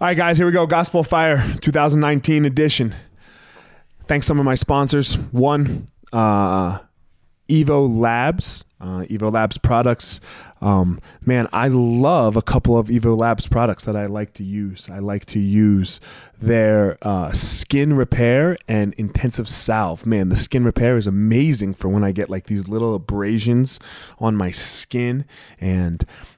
All right, guys, here we go. Gospel Fire 2019 edition. Thanks some of my sponsors. One, uh, Evo Labs, uh, Evo Labs products. Um, man, I love a couple of Evo Labs products that I like to use. I like to use their uh, skin repair and intensive salve. Man, the skin repair is amazing for when I get like these little abrasions on my skin and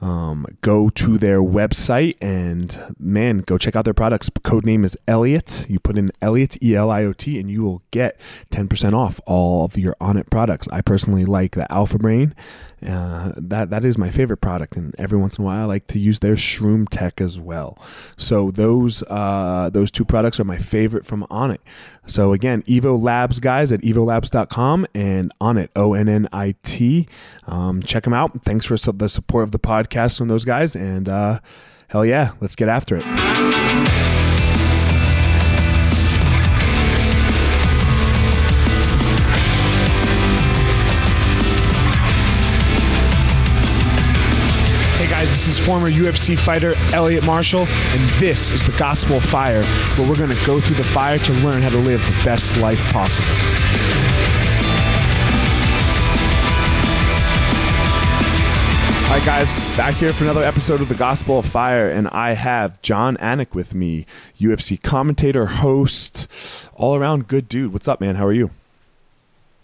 um, go to their website and man, go check out their products. Code name is Eliot. You put in Eliot E L I O T, and you will get ten percent off all of your Onnit products. I personally like the Alpha Brain. Uh, that that is my favorite product, and every once in a while I like to use their Shroom Tech as well. So those uh, those two products are my favorite from Onnit. So again, Evo Labs guys at evolabs.com and Onnit O N N I T. Um, check them out. Thanks for the support of the podcast from those guys, and uh, hell yeah, let's get after it. Is former UFC fighter Eliot Marshall, and this is the Gospel of Fire, where we're going to go through the fire to learn how to live the best life possible. All right, guys, back here for another episode of the Gospel of Fire, and I have Jon Anik with me, UFC commentator, host, all around good dude. What's up, man? How are you?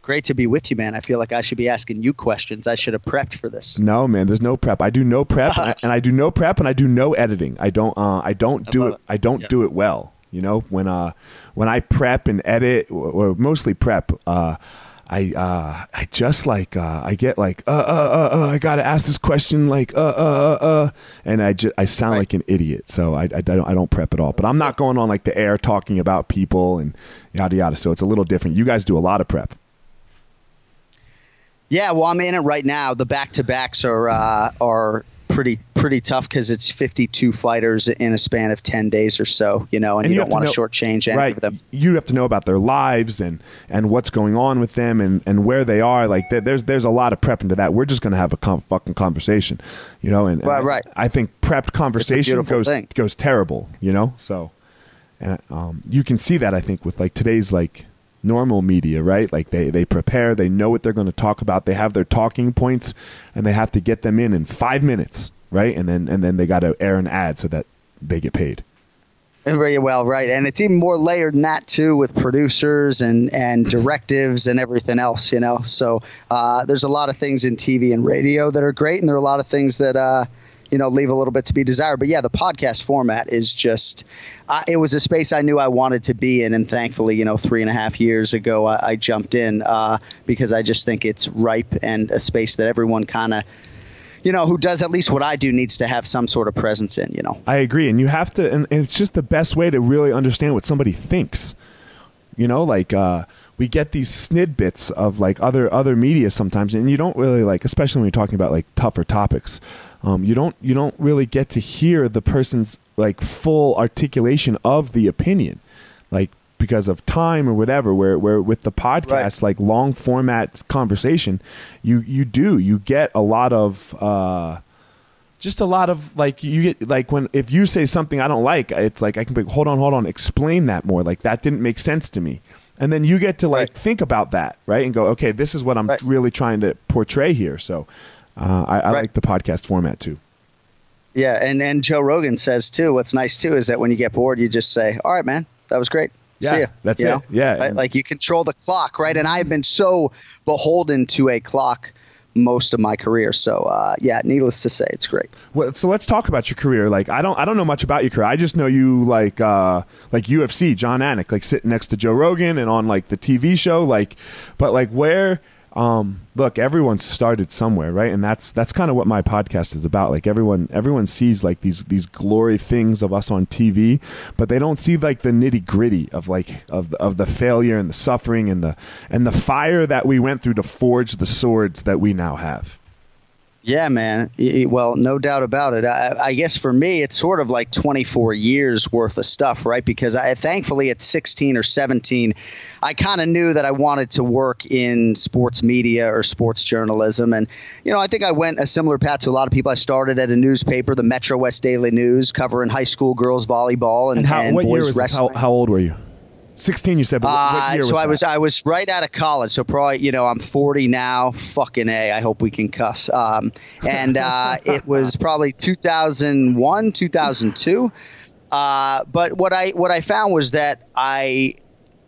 Great to be with you, man. I feel like I should be asking you questions. I should have prepped for this. No, man. There's no prep. I do no prep, and, I, and, I, do no prep, and I do no editing. I don't. Uh, I don't do it, it, I don't do it well. You know, when uh, when I prep and edit, or, mostly prep, uh, I uh, I just like uh, I get like uh, uh uh uh I gotta ask this question like uh uh uh, uh and I just I sound right. like an idiot so I, I, don't I don't prep at all but I'm not going on like the air talking about people and yada yada so it's a little different you guys do a lot of prep yeah, well, I'm in it right now. The back to backs are uh, are pretty pretty tough because it's 52 fighters in a span of 10 days or so, you know, and, and you, you don't want to shortchange any right. of them. You have to know about their lives and and what's going on with them and and where they are. Like there's there's a lot of prep into that. We're just gonna have a com- fucking conversation, you know. And, and right, right. I, I think prepped conversation goes thing. goes terrible, you know. So, and um, you can see that I think with like today's like normal media, right? Like they, they prepare, they know what they're going to talk about, they have their talking points, and they have to get them in in five minutes, right? And then and then they got to air an ad so that they get paid. Very well, right, and it's even more layered than that too, with producers and and directives and everything else. You know, so uh, there's a lot of things in TV and radio that are great, and there are a lot of things that. Uh, you know leave a little bit to be desired. But yeah, the podcast format is just uh, it was a space I knew I wanted to be in, and thankfully, you know, three and a half years ago, I, I jumped in uh, because I just think it's ripe and a space that everyone kind of you know, who does at least what I do needs to have some sort of presence in, you know. I agree. And you have to, and, it's just the best way to really understand what somebody thinks. You know, like, uh, we get these snidbits of like other other media sometimes, and you don't really like, especially when you're talking about like tougher topics um, you don't you don't really get to hear the person's like full articulation of the opinion, like because of time or whatever. Where where with the podcast, right. like long format conversation, you you do you get a lot of. Uh, just a lot of like you get like when if you say something I don't like, it's like I can be hold on, hold on, explain that more. Like that didn't make sense to me. And then you get to like right. think about that, right? And go, okay, this is what I'm right. really trying to portray here. So uh, I, I right. like the podcast format too. Yeah, and and Joe Rogan says too. What's nice too is that when you get bored, you just say, "All right, man, that was great." Yeah, See ya. that's you it. Know? Yeah, right? like you control the clock, right? And I've been so beholden to a clock most of my career. So uh, yeah, needless to say, it's great. Well, so let's talk about your career. Like I don't I don't know much about your career. I just know you like uh, like UFC, Jon Anik, like sitting next to Joe Rogan and on like the TV show. Like, but like where um, look, everyone started somewhere, right? And that's that's kind of what my podcast is about. Like everyone everyone sees like these these glory things of us on TV, but they don't see like the nitty gritty of like of the, of the failure and the suffering and the and the fire that we went through to forge the swords that we now have. Yeah, man. Well, no doubt about it. I, I, guess for me, it's sort of like 24 years worth of stuff, right? Because I thankfully at 16 or 17, I kind of knew that I wanted to work in sports media or sports journalism. And, you know, I think I went a similar path to a lot of people. I started at a newspaper, the Metro West Daily News, covering high school girls volleyball and, and, how, and boys year wrestling. How, how old were you? 16 you said but what, what year uh, so was i that? was i was right out of college so probably you know i'm 40 now. Fucking a i hope we can cuss. Um, and uh, it was probably 2001 2002 uh, but what i what i found was that i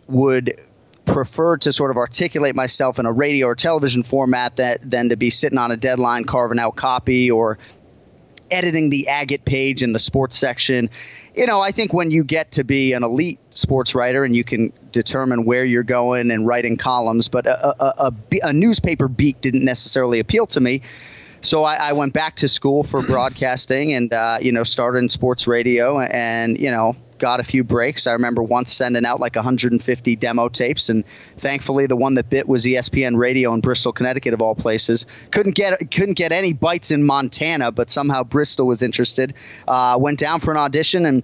would prefer to sort of articulate myself in a radio or television format that than to be sitting on a deadline carving out copy or editing the agate page in the sports section you know, I think when you get to be an elite sports writer and you can determine where you're going and writing columns, but a, a, a, a newspaper beat didn't necessarily appeal to me. So I, I went back to school for broadcasting and, uh, you know, started in sports radio and, you know, got a few breaks. I remember once sending out like 150 demo tapes, and thankfully the one that bit was ESPN Radio in Bristol, Connecticut, of all places. Couldn't get couldn't get any bites in Montana, but somehow Bristol was interested. Uh, went down for an audition and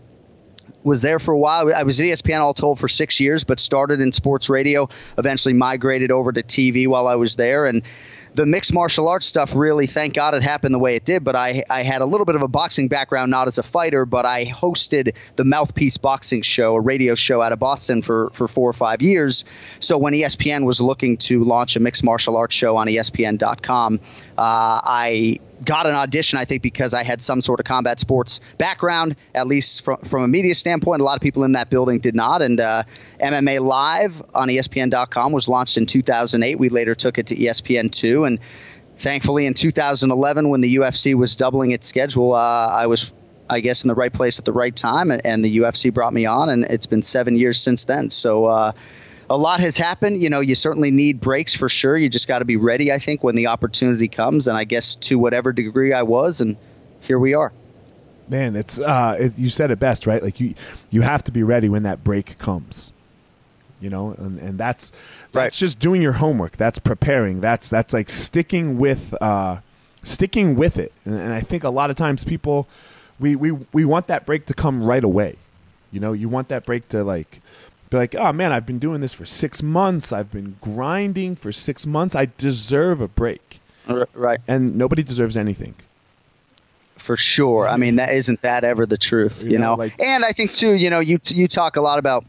was there for a while. I was at ESPN all told for six years, but started in sports radio. Eventually migrated over to TV while I was there, and the mixed martial arts stuff really, thank God it happened the way it did. But I, I had a little bit of a boxing background, not as a fighter, but I hosted the Mouthpiece Boxing Show, a radio show out of Boston for, for four or five years. So when ESPN was looking to launch a mixed martial arts show on ESPN.com, uh, I got an audition, I think, because I had some sort of combat sports background, at least from, from a media standpoint. A lot of people in that building did not. And uh, MMA Live on ESPN.com was launched in 2008. We later took it to ESPN2. And thankfully, in 2011, when the UFC was doubling its schedule, uh, I was. I guess in the right place at the right time, and, and, the UFC brought me on, and it's been seven years since then. So, uh, a lot has happened. You know, you certainly need breaks for sure. You just got to be ready, I think, when the opportunity comes. And I guess to whatever degree I was, and here we are. Man, it's uh, it, you said it best, right? Like you, you have to be ready when that break comes. You know, and, and that's that's right. just doing your homework. That's preparing. That's that's like sticking with uh, sticking with it. And, and I think a lot of times people, we we we want that break to come right away. You know, you want that break to like be like, oh man, I've been doing this for six months. I've been grinding for six months. I deserve a break. Right. And nobody deserves anything. For sure. I mean, that isn't that ever the truth, you, you know. know? Like, and I think too, you know, you you talk a lot about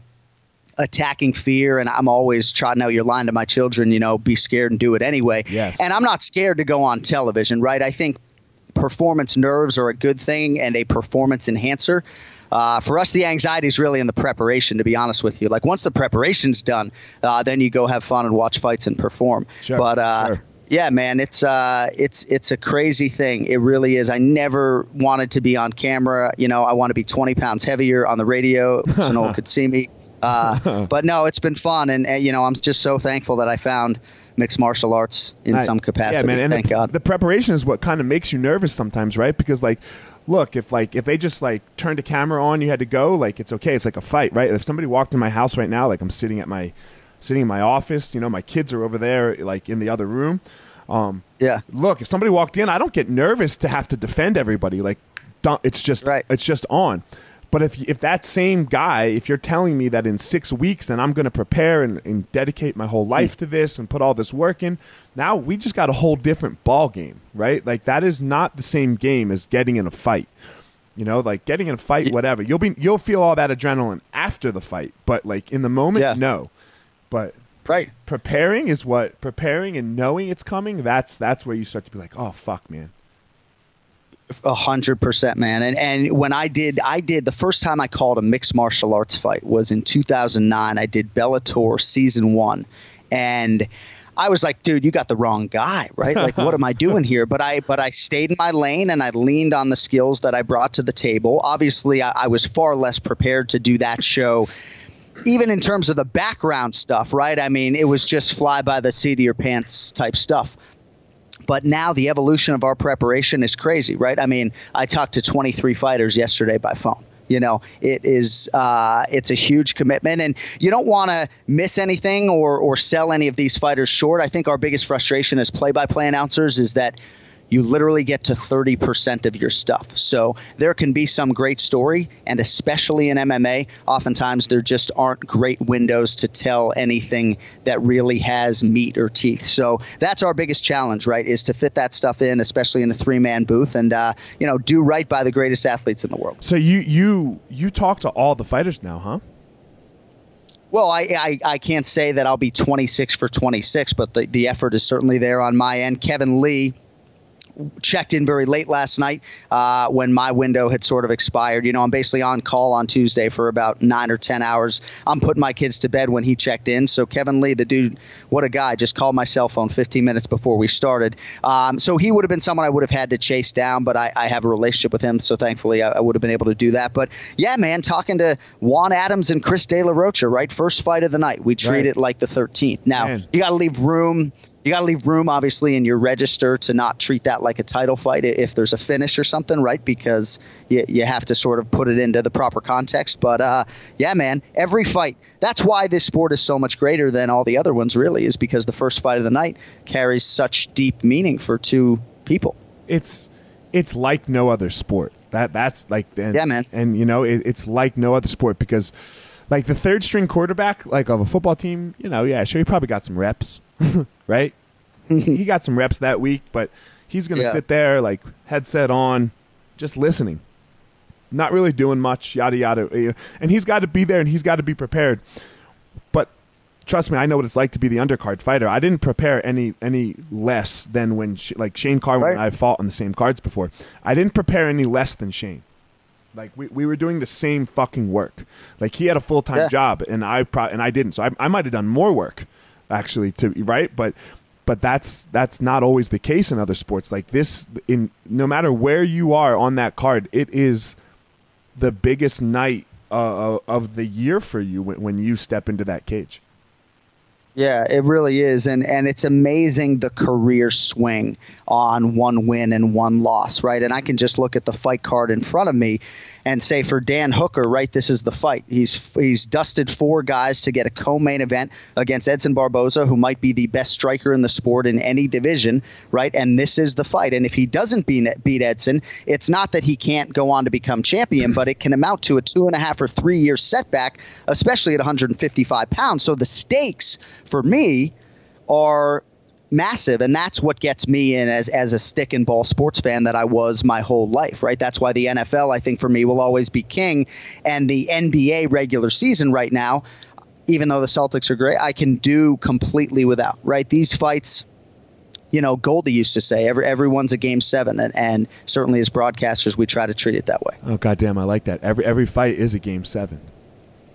attacking fear, and I'm always trotting out your line to my children, you know, be scared and do it anyway. Yes. And I'm not scared to go on television, right? I think performance nerves are a good thing and a performance enhancer. Uh, for us, the anxiety is really in the preparation, to be honest with you. Like once the preparation's done, uh, then you go have fun and watch fights and perform. Sure, but uh, sure. yeah, man, it's uh, it's it's a crazy thing. It really is. I never wanted to be on camera. You know, I want to be 20 pounds heavier on the radio so no one could see me. Uh, but no, it's been fun, and, and you know, I'm just so thankful that I found mixed martial arts in some capacity. Yeah, man. And Thank the, God. The preparation is what kind of makes you nervous sometimes, right? Because like look, if like if they just like turned a camera on, you had to go, like it's okay. It's like a fight, right? If somebody walked in my house right now, like I'm sitting at my sitting in my office, you know, my kids are over there, like in the other room. Um, yeah. Look, if somebody walked in, I don't get nervous to have to defend everybody. Like, it's just right. it's just on. But if if that same guy, if you're telling me that in six weeks, then I'm going to prepare and, and, dedicate my whole life hmm. to this and put all this work in, now we just got a whole different ball game, right? Like that is not the same game as getting in a fight. You know, like getting in a fight, whatever. You'll be you'll feel all that adrenaline after the fight, but like in the moment, yeah. no. But right, preparing is what preparing and knowing it's coming. That's that's where you start to be like, oh fuck, man. A hundred percent, man. And and when I did, I did the first time I called a mixed martial arts fight was in 2009. I did Bellator season one, and I was like, dude, you got the wrong guy, right? Like, what am I doing here? But I, but I stayed in my lane and I leaned on the skills that I brought to the table. Obviously, I, I was far less prepared to do that show, even in terms of the background stuff, right? I mean, it was just fly by the seat of your pants type stuff. But now the evolution of our preparation is crazy, right? I mean, I talked to 23 fighters yesterday by phone. You know, it is uh, it's a huge commitment, and you don't want to miss anything or or sell any of these fighters short. I think our biggest frustration as play-by-play announcers is that you literally get to 30% of your stuff. So there can be some great story, and especially in MMA, oftentimes there just aren't great windows to tell anything that really has meat or teeth. So that's our biggest challenge, right? Is to fit that stuff in, especially in a three-man booth, and uh, you know, do right by the greatest athletes in the world. So you you you talk to all the fighters now, huh? Well, I, I, I, can't say that I'll be 26 for 26, but the, the effort is certainly there on my end. Kevin Lee checked in very late last night uh, when my window had sort of expired. You know, I'm basically on call on Tuesday for about nine or 10 hours. I'm putting my kids to bed when he checked in. So Kevin Lee, the dude, what a guy, just called my cell phone 15 minutes before we started. Um, so he would have been someone I would have had to chase down, but I, I have a relationship with him. So thankfully, I, I, would have been able to do that. But yeah, man, talking to Juan Adams and Chris De La Rocha, right? First fight of the night. We treat right. it like the 13th. Now, man. you got to leave room you got to leave room, obviously, in your register to not treat that like a title fight if there's a finish or something, right? Because you, you have to sort of put it into the proper context. But uh, yeah, man, every fight. That's why this sport is so much greater than all the other ones, really, is because the first fight of the night carries such deep meaning for two people. It's it's like no other sport. That that's like and, yeah, man. And you know, it, it's like no other sport because like the third string quarterback, like of a football team, you know, yeah, sure, he probably got some reps, right? he got some reps that week, but he's going to yeah. sit there like headset on, just listening, not really doing much, yada yada. And he's got to be there and he's got to be prepared. But trust me, I know what it's like to be the undercard fighter. I didn't prepare any any less than when like Shane Carwin right. and I fought on the same cards before. I didn't prepare any less than Shane. Like we, we were doing the same fucking work. Like he had a full time yeah. job and I pro- and I didn't. So I, I might have done more work actually to right, but but that's that's not always the case in other sports like this in no matter where you are on that card it is the biggest night uh, of the year for you when, when you step into that cage yeah, it really is, and and it's amazing the career swing on one win and one loss, right? And I can just look at the fight card in front of me, and say for Dan Hooker, right, this is the fight. He's he's dusted four guys to get a co-main event against Edson Barboza, who might be the best striker in the sport in any division, right? And this is the fight. And if he doesn't beat beat Edson, it's not that he can't go on to become champion, but it can amount to a two and a half or three year setback, especially at 155 pounds. So the stakes for me are massive and that's what gets me in as as a stick and ball sports fan that I was my whole life right? That's why the NFL I think for me will always be king and the NBA regular season right now even though the Celtics are great I can do completely without right? These fights you know Goldie used to say every everyone's a game 7 and, and certainly as broadcasters we try to treat it that way. Oh goddamn I like that. Every every fight is a game 7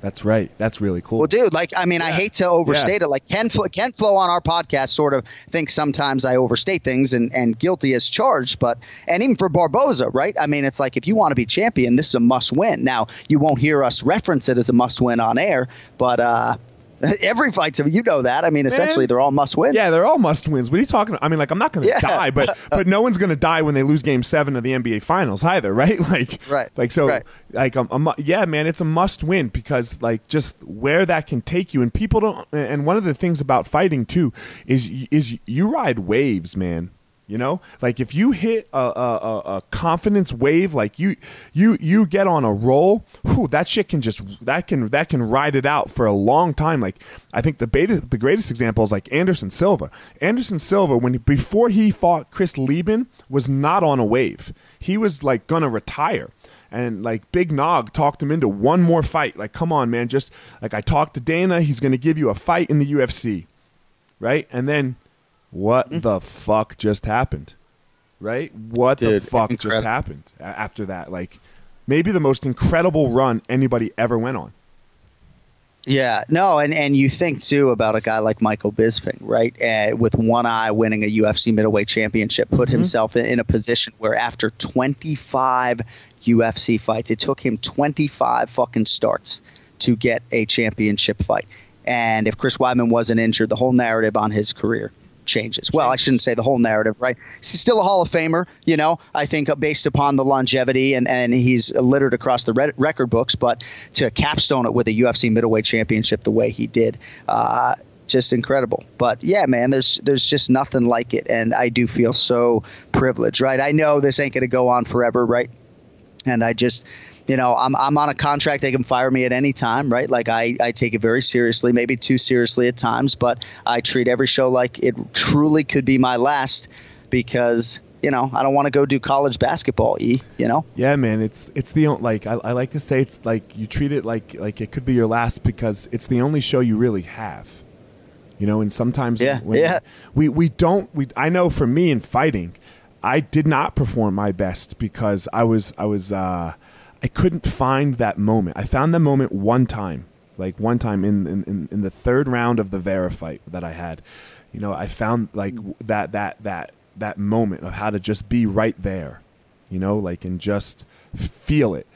that's right. That's really cool. Well, dude, like I mean, yeah. I hate to overstate yeah. it. Like Ken Flo, Ken Flo on our podcast sort of thinks sometimes I overstate things and and guilty as charged. But and even for Barboza, right? I mean, it's like if you want to be champion, this is a must win. Now you won't hear us reference it as a must win on air, but uh, Every fight's you know that. I mean, essentially, Man. they're all must wins. Yeah, they're all must wins. What are you talking? about? I mean, like I'm not going to yeah. die, but but no one's going to die when they lose Game Seven of the NBA Finals either, right? Like, right. Like so, right. like um, um, yeah, man, it's a must win because like just where that can take you, and people don't. And one of the things about fighting too is is you ride waves, man. You know, like if you hit a, a, a, confidence wave, like you you you get on a roll, whew, that shit can just that can that can ride it out for a long time. Like I think the beta, the greatest example is like Anderson Silva. Anderson Silva, when before he fought Chris Leben, was not on a wave. He was like gonna retire and like Big Nog talked him into one more fight. Like, come on, man, just like I talked to Dana, he's going to give you a fight in the UFC, right? And then what mm-hmm. the fuck just happened? Right? What Dude, the fuck incredible. just happened after that? Like, maybe the most incredible run anybody ever went on. Yeah, no, and, and you think too about a guy like Michael Bisping, right? Uh, with one eye winning a UFC middleweight championship, put mm-hmm. himself in, in, a position where after 25 UFC fights, it took him 25 fucking starts to get a championship fight. And if Chris Weidman wasn't injured, the whole narrative on his career changes. Well, I shouldn't say the whole narrative, right? He's still a Hall of Famer, you know, I think uh, based upon the longevity and, and he's littered across the record books, but to capstone it with a UFC middleweight championship the way he did, uh, just incredible. But yeah, man, there's there's just nothing like it, and I do feel so privileged, right? I know this ain't going to go on forever, right? And I just you know, I'm, I'm on a contract. They can fire me at any time, right? Like I, I take it very seriously, maybe too seriously at times, but I treat every show like it truly could be my last because you know I don't want to go do college basketball. E, you know. Yeah, man. It's it's the like I, I like to say it's like you treat it like like it could be your last because it's the only show you really have. You know, and sometimes yeah, yeah. we we don't we I know for me in fighting, I did not perform my best because I was I was uh I couldn't find that moment. I found that moment one time, like one time in, in, in the third round of the Vera fight that I had. You know, I found like that that that that moment of how to just be right there, you know, like and just feel it.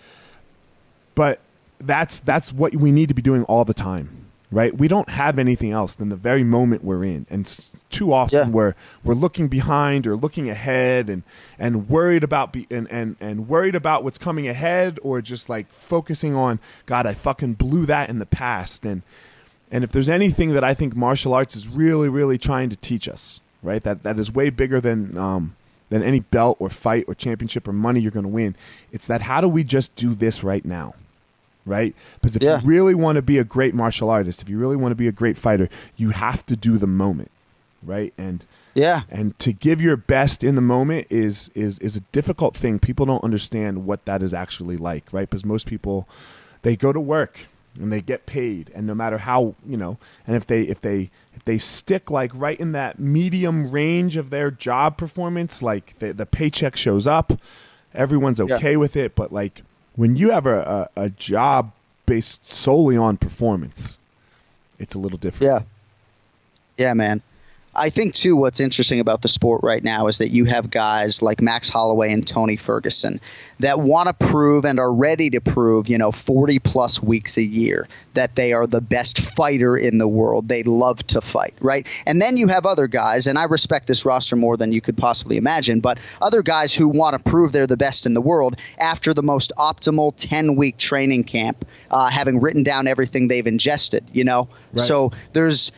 But that's that's what we need to be doing all the time right? We don't have anything else than the very moment we're in, and too often yeah. we're we're looking behind or looking ahead, and and worried about be, and, and and worried about what's coming ahead, or just like focusing on God, I fucking blew that in the past, and and if there's anything that I think martial arts is really really trying to teach us, right? That that is way bigger than um, than any belt or fight or championship or money you're going to win. It's that how do we just do this right now? Right? Because if yeah. you really want to be a great martial artist, if you really want to be a great fighter, you have to do the moment, right? And yeah, and to give your best in the moment is is is a difficult thing. People don't understand what that is actually like, right? Because most people they go to work and they get paid, and no matter how you know, and if they if they if they stick like right in that medium range of their job performance, like the the paycheck shows up, everyone's okay yeah. with it, but like when you have a, a, a job based solely on performance, it's a little different. Yeah. Yeah, man. I think too what's interesting about the sport right now is that you have guys like Max Holloway and Tony Ferguson that want to prove and are ready to prove, you know, 40 plus weeks a year that they are the best fighter in the world. They love to fight, right? And then you have other guys, and I respect this roster more than you could possibly imagine, but other guys who want to prove they're the best in the world after the most optimal 10 week training camp, uh, having written down everything they've ingested, you know? Right. So there's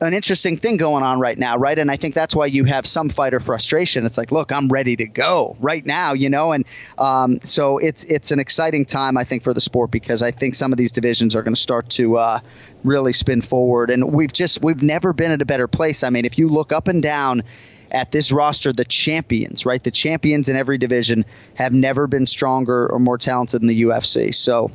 an interesting thing going on right now, right? And I think that's why you have some fighter frustration. It's like, look, I'm ready to go right now, you know. And um, so it's it's an exciting time, I think, for the sport because I think some of these divisions are going to start to uh, really spin forward. And we've just we've never been at a better place. I mean, if you look up and down at this roster, the champions, right? The champions in every division have never been stronger or more talented than the UFC. So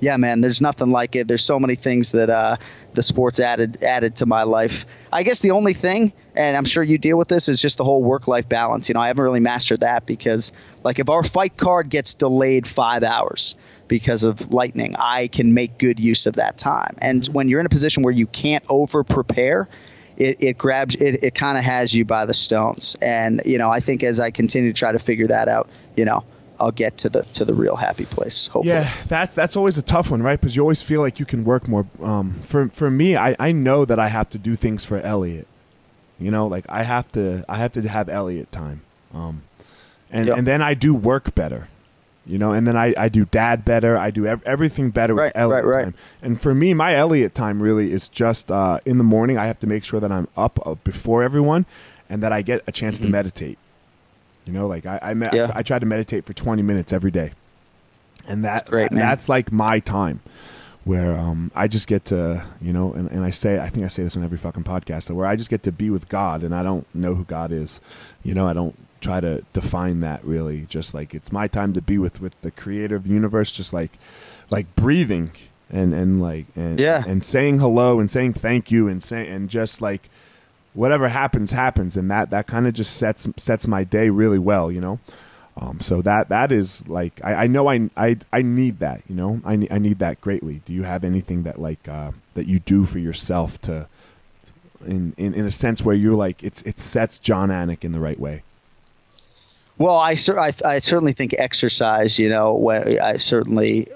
yeah, man, there's nothing like it. There's so many things that uh, the sports added added to my life. I guess the only thing, and I'm sure you deal with this, is just the whole work life balance. You know, I haven't really mastered that because, like, if our fight card gets delayed five hours because of lightning, I can make good use of that time. And when you're in a position where you can't over prepare, it, it grabs it, it kind of has you by the stones. And you know, I think as I continue to try to figure that out, you know I'll get to the to the real happy place. Hopefully. Yeah, that's that's always a tough one, right? Because you always feel like you can work more. Um, for for me, I, I know that I have to do things for Eliot. You know, like I have to I have to have Eliot time, um, and yep. and then I do work better. You know, and then I, I do dad better. I do ev- everything better right, with Eliot right, right. time. And for me, my Eliot time really is just uh, in the morning. I have to make sure that I'm up uh, before everyone, and that I get a chance mm-hmm. to meditate you know, like I I, me- yeah. I, I try to meditate for 20 minutes every day, and that that's, great, that's like my time where um, I just get to, you know, and, and I say, I think I say this on every fucking podcast, where I just get to be with God and I don't know who God is. You know, I don't try to define that really. Just like it's my time to be with, with the creator of the universe, just like, like breathing and, and like, and, yeah. and saying hello and saying thank you and saying, and just like, whatever happens happens and that that kind of just sets sets my day really well you know Um, so that that is like I, I know I, I I need that you know I need, I need that greatly. Do you have anything that like uh, that you do for yourself to in, in in a sense where you're like it's it sets Jon Anik in the right way? Well, I, I, I certainly think exercise. You know, when I certainly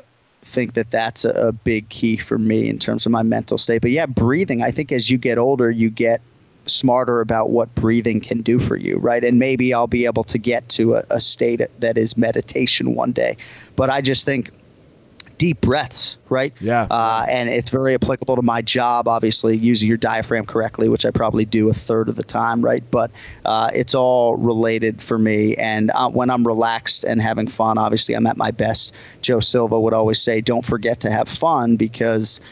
think that that's a, a big key for me in terms of my mental state. But yeah, breathing. I think as you get older, you get smarter about what breathing can do for you, right? And maybe I'll be able to get to a, a state that is meditation one day. But I just think deep breaths, right? Yeah. Uh, and it's very applicable to my job, obviously, using your diaphragm correctly, which I probably do a third of the time, right? But uh, it's all related for me. And uh, when I'm relaxed and having fun, obviously, I'm at my best. Joe Silva would always say, don't forget to have fun because –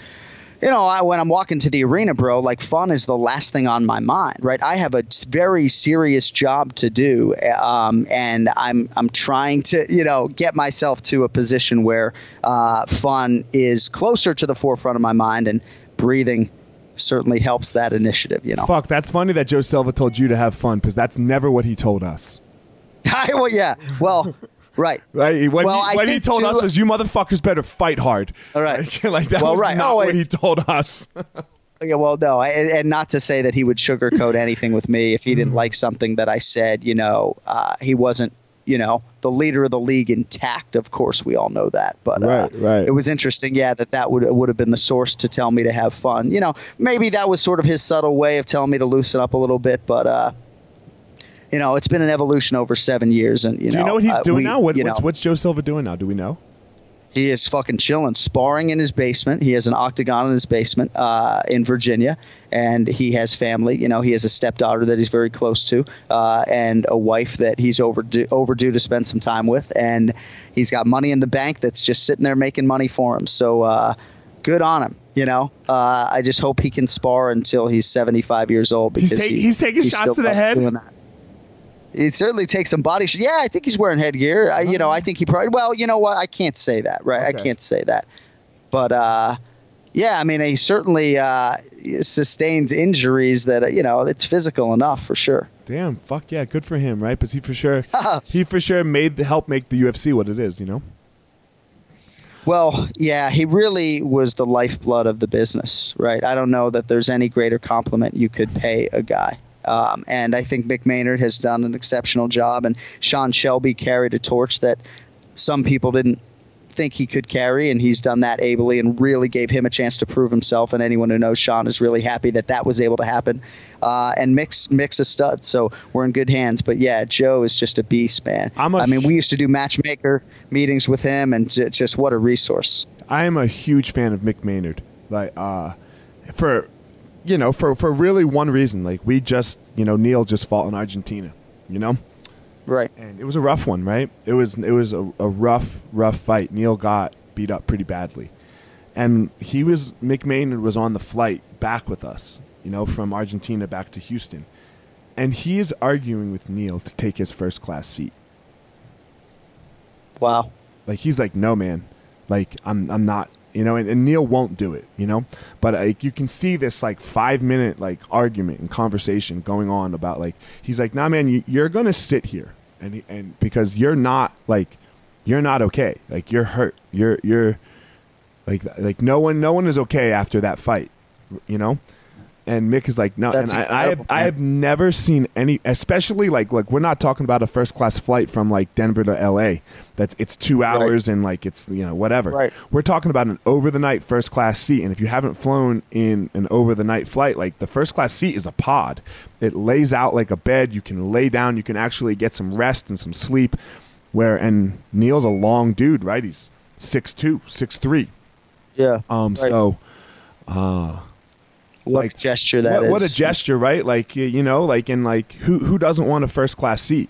you know, I, when I'm walking to the arena, bro, like fun is the last thing on my mind, right? I have a very serious job to do, um, and I'm I'm trying to, you know, get myself to a position where uh, fun is closer to the forefront of my mind, and breathing certainly helps that initiative. You know, fuck, that's funny that Joe Silva told you to have fun because that's never what he told us. I, well, yeah, well. Right. Right. When, well, he, when he told too, us was you motherfuckers better fight hard. All right. Like, like that well, was right. not oh, what he told us. yeah, well, no, and, and, not to say that he would sugarcoat anything with me. If he didn't like something that I said, you know, uh, he wasn't, you know, the leader of the league intact. Of course, we all know that. But uh, right, right. it was interesting, yeah, that that would would have been the source to tell me to have fun. You know, maybe that was sort of his subtle way of telling me to loosen up a little bit, but. uh you know, it's been an evolution over seven years. And you do know, you know what he's uh, doing we, now? What, what's, know, what's Joe Silva doing now? Do we know? He is fucking chilling, sparring in his basement. He has an octagon in his basement uh, in Virginia, and he has family. You know, he has a stepdaughter that he's very close to, uh, and a wife that he's overdue, overdue to spend some time with. And he's got money in the bank that's just sitting there making money for him. So, uh, good on him. You know, uh, I just hope he can spar until he's 75 years old because he's, ta- he, he's taking shots to the head. It certainly takes some body. Yeah, I think he's wearing headgear. I, you know, I think he probably. Well, you know what? I can't say that, right? Okay. I can't say that. But uh, yeah, I mean, he certainly uh, sustains injuries that you know it's physical enough for sure. Damn, fuck yeah, good for him, right? Because he for sure, he for sure made the help make the UFC what it is, you know. Well, yeah, he really was the lifeblood of the business, right? I don't know that there's any greater compliment you could pay a guy. Um, and I think Mick Maynard has done an exceptional job. And Sean Shelby carried a torch that some people didn't think he could carry, and he's done that ably and really gave him a chance to prove himself. And anyone who knows Sean is really happy that that was able to happen. Uh, and Mick's Mick's a stud, so we're in good hands. But yeah, Joe is just a beast, man. I'm a I mean, we used to do matchmaker meetings with him, and j- just what a resource. I am a huge fan of Mick Maynard. Like, uh, for you know, for for really one reason. Like we just, you know, Neil just fought in Argentina, you know, right? And it was a rough one, right? It was it was a, a rough rough fight. Neil got beat up pretty badly, and he was Mick Maynard was on the flight back with us, you know, from Argentina back to Houston, and he is arguing with Neil to take his first class seat. Wow. Like he's like, no, man. Like I'm I'm not you know, and, and, Neil won't do it, you know, but like you can see this like five minute like argument and conversation going on about like he's like, nah, man, you, you're gonna sit here and and because you're not like you're not okay, like you're hurt, you're you're like like no one no one is okay after that fight, you know, and Mick is like, no, That's and I, I, have, I have never seen any, especially like like we're not talking about a first class flight from like Denver to L.A. That's it's two hours right. and like it's you know whatever. Right. We're talking about an over the night first class seat, and if you haven't flown in an over the night flight, like the first class seat is a pod. It lays out like a bed. You can lay down. You can actually get some rest and some sleep. Where and Neil's a long dude, right? He's six two, six three. Yeah. Um. Right. So. Uh, what like, gesture that what, is. what, a gesture, right? Like you know, like in like who who doesn't want a first class seat,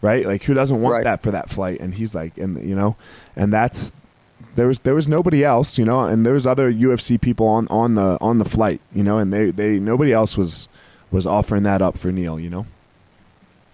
right? Like who doesn't want right. that for that flight? And he's like, and you know, and that's there was there was nobody else, you know, and there was other UFC people on on the on the flight, you know, and they they nobody else was was offering that up for Neil, you know.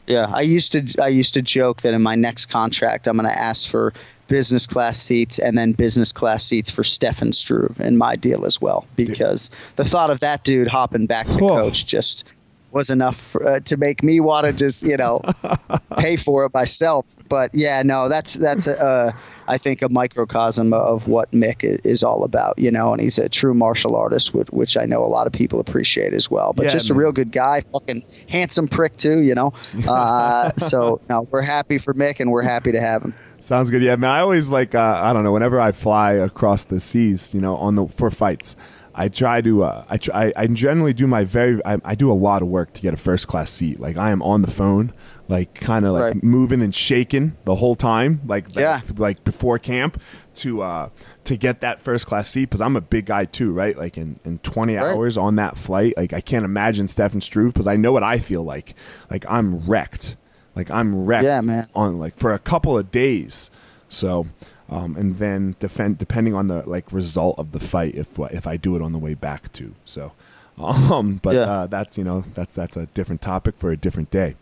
Yeah, I used to I used to joke that in my next contract I'm going to ask for business class seats and then business class seats for Stefan Struve in my deal as well because the thought of that dude hopping back to coach just was enough for, uh, to make me want to just you know pay for it myself. But yeah, no, that's that's a, uh, I think a microcosm of what Mick is all about, you know. And he's a true martial artist, which, which I know a lot of people appreciate as well. But Yeah, just a real good guy, fucking handsome prick too, you know. Uh, so no, we're happy for Mick, and we're happy to have him. Sounds good. Yeah, man. I always like uh, I don't know. Whenever I fly across the seas, you know, on the for fights, I try to uh, I try I generally do my very I, I do a lot of work to get a first class seat. Like I am on the phone, like kind of like Right. moving and shaking the whole time, like Yeah. like, like before camp to uh to get that first class seat because I'm a big guy too, right? Like in in 20 Right. hours on that flight, like I can't imagine Stefan Struve because I know what I feel like. Like I'm wrecked. Like I'm wrecked Yeah, man. on like for a couple of days. So, um, and then defend depending on the like result of the fight, if if I do it on the way back too. So, um, but Yeah. uh, that's you know that's that's a different topic for a different day.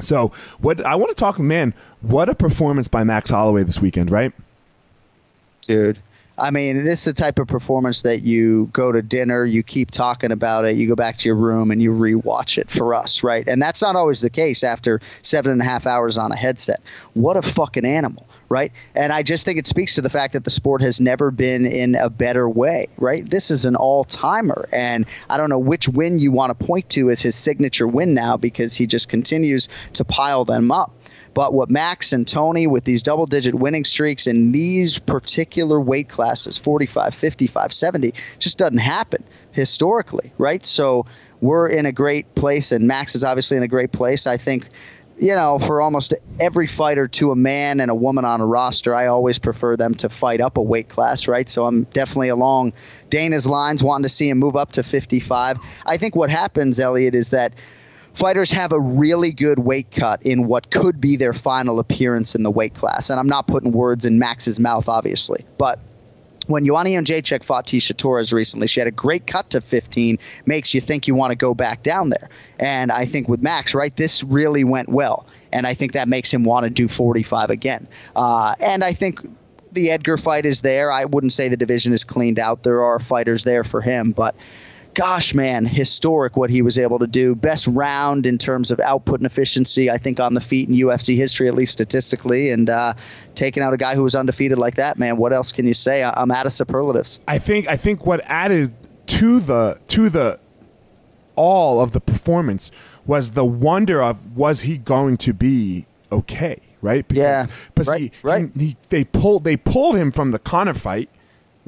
So, what I want to talk, man, what a performance by Max Holloway this weekend, right? dude. I mean, this is the type of performance that you go to dinner, you keep talking about it, you go back to your room and you rewatch it for us, right? And that's not always the case after seven and a half hours on a headset. What a fucking animal, right? And I just think it speaks to the fact that the sport has never been in a better way, right? This is an all timer. And I don't know which win you want to point to as his signature win now because he just continues to pile them up. But what Max and Tony with these double digit winning streaks in these particular weight classes 45, 55, 70 just doesn't happen historically, right? So we're in a great place, and Max is obviously in a great place. I think, you know, for almost every fighter to a man and a woman on a roster, I always prefer them to fight up a weight class, right? So I'm definitely along Dana's lines, wanting to see him move up to 55. I think what happens, Eliot, is that fighters have a really good weight cut in what could be their final appearance in the weight class. And I'm not putting words in Max's mouth, obviously, but when Joanna Jedrzejczyk fought Tecia Torres recently, she had a great cut to 15, makes you think you want to go back down there. And I think with Max, right, this really went well. And I think that makes him want to do 45 again. Uh, and I think the Edgar fight is there. I wouldn't say the division is cleaned out. There are fighters there for him, but gosh, man, historic what he was able to do. Best round in terms of output and efficiency, I think, on the feet in UFC history, at least statistically. And uh, taking out a guy who was undefeated like that, man, what else can you say? I- I'm out of superlatives. I think I think what added to the to the all of the performance was the wonder of was he going to be okay, right? Because, Yeah, because right, he, right. He, they pulled they pulled him from the Conor fight.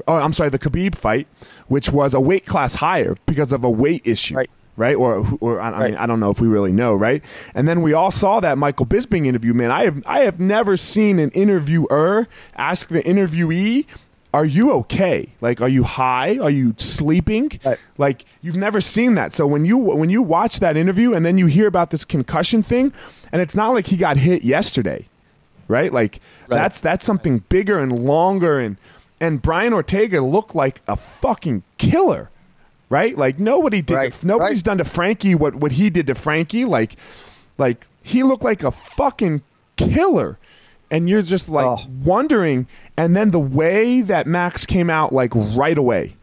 Oh, I'm sorry, the Khabib fight, which was a weight class higher because of a weight issue. Right. Right, or, or I, I Right. mean, I don't know if we really know, right? And then we all saw that Michael Bisping interview. Man, I have I have never seen an interviewer ask the interviewee are you okay? Like, are you high? Are you sleeping? Right. Like, you've never seen that. So when you when you watch that interview and then you hear about this concussion thing, and it's not like he got hit yesterday, right? Like Right. that's that's something bigger and longer. And and Brian Ortega looked like a fucking killer, right? Like nobody did. Right. Nobody's Right. done to Frankie what what he did to Frankie. Like, like he looked like a fucking killer. And you're just like Oh. wondering, and then the way that Max came out like right away,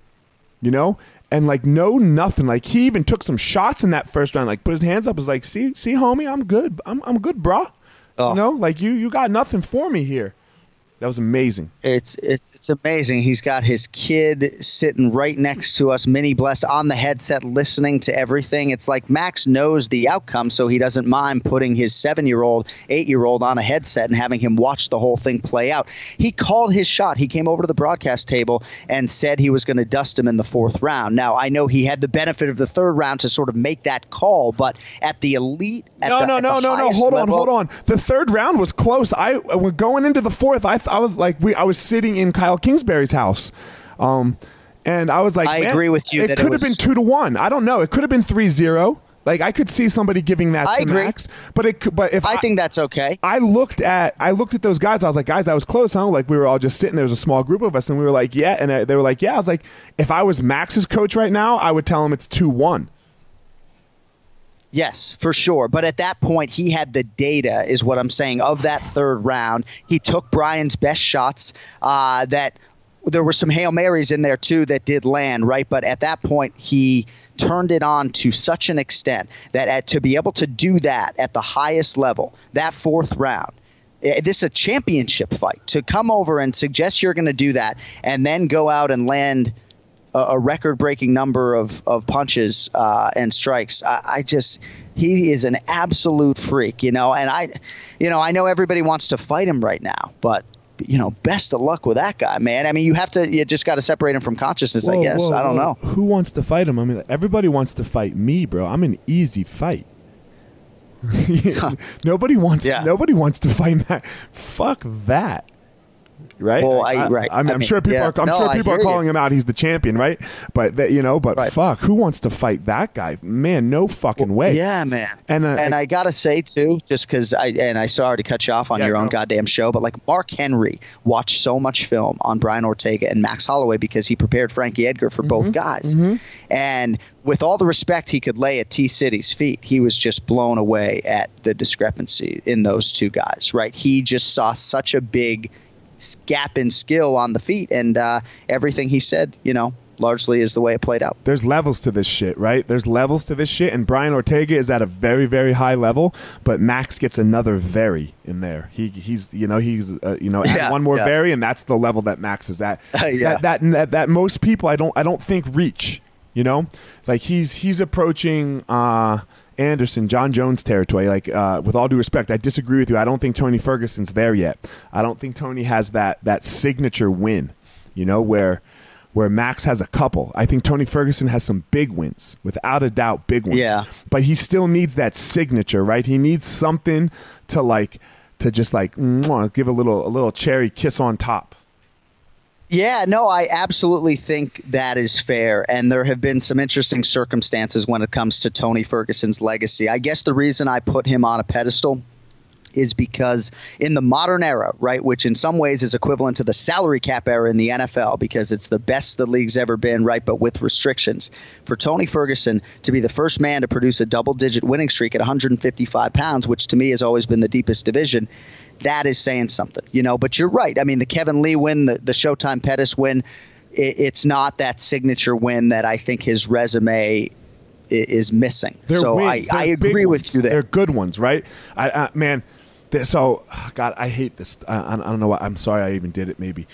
you know, and like no nothing. Like he even took some shots in that first round. Like put his hands up, was like, see, see, homie, I'm good. I'm I'm good, bro. Oh. You know, like you you got nothing for me here. That was amazing. It's it's it's amazing. He's got his kid sitting right next to us, mini blessed on the headset, listening to everything. It's like Max knows the outcome, so he doesn't mind putting his seven year old, eight year old on a headset and having him watch the whole thing play out. He called his shot. He came over to the broadcast table and said he was going to dust him in the fourth round. Now I know he had the benefit of the third round to sort of make that call, but at the elite, at no, the, no, no, no, no. Hold on, hold on. The third round was close. I uh, going into the fourth. I th- I was like we I was sitting in Kyle Kingsbury's house. Um and I was like I agree with you It that it could have was- been 2 to 1. I don't know. It could have been 3-0. Like I could see somebody giving that I to agree. Max, but it could, but if I think that's okay. I looked at I looked at those guys. I was like, guys, I was close, huh? Like we were all just sitting. There was a small group of us, and we were like, yeah. And they were like, yeah. I was like, if I was Max's coach right now, I would tell him it's two one. Yes, for sure. But at that point, he had the data, is what I'm saying, of that third round. He took Brian's best shots. Uh, that there were some hail marys in there too that did land, right? But at that point, he turned it on to such an extent that at, to be able to do that at the highest level, that fourth round, eh, this is a championship fight. To come over and suggest you're going to do that and then go out and land a, a record-breaking number of, of punches uh, and strikes, I, I just he is an absolute freak, you know. And I, you know, I know everybody wants to fight him right now, but you know, best of luck with that guy, man. I mean, you have to, you just got to separate him from consciousness, Whoa, I guess. whoa, I don't whoa. know. Who wants to fight him? I mean, everybody wants to fight me, bro. I'm an easy fight. nobody wants. Yeah. Nobody wants to fight that. Fuck that. Right. Well, I- right. I'm, I I'm mean, sure people yeah. are. I'm No, sure people are hear you. calling him out. He's the champion, right? But that, you know, but Right. fuck, who wants to fight that guy? Man, no fucking way. Yeah, man. And, uh, and I gotta say too, just because I and I sorry to cut you off on Yeah, your own go. goddamn show, but like Mark Henry watched so much film on Brian Ortega and Max Holloway because he prepared Frankie Edgar for Mm-hmm. both guys. And with all the respect he could lay at T City's feet, he was just blown away at the discrepancy in those two guys. Right? He just saw such a big gap in skill on the feet, and uh, everything he said, you know, largely is the way it played out. there's levels to this shit, right? There's levels to this shit, and Brian Ortega is at a very, very high level, but Max gets another very in there. He he's you know he's uh, you know Yeah, one more yeah. very, and that's the level that Max is at. Yeah. that, that that that most people I don't I don't think reach. You know, like he's he's approaching. uh Anderson, Jon Jones territory. Like, uh, with all due respect, I disagree with you. I don't think Tony Ferguson's there yet. I don't think Tony has that that signature win. You know, where where Max has a couple. I think Tony Ferguson has some big wins, without a doubt, big wins. Yeah. But he still needs that signature, right? He needs something to like to just like give a little a little cherry kiss on top. Yeah, no, I absolutely think that is fair. And there have been some interesting circumstances when it comes to Tony Ferguson's legacy. I guess the reason I put him on a pedestal is because in the modern era, right, which in some ways is equivalent to the salary cap era in the NFL because it's the best the league's ever been, right, but with restrictions. For Tony Ferguson to be the first man to produce a double digit winning streak at 155 pounds, which to me has always been the deepest division, that is saying something, you know. But you're right. I mean, the Kevin Lee win, the, the Showtime Pettis win, it, it's not that signature win that I think his resume is missing. They're so wins. I, I agree with ones. you there. They're good ones, right? I, I man, so God, I hate this. I, I don't know. What, I'm sorry I even did it. Maybe.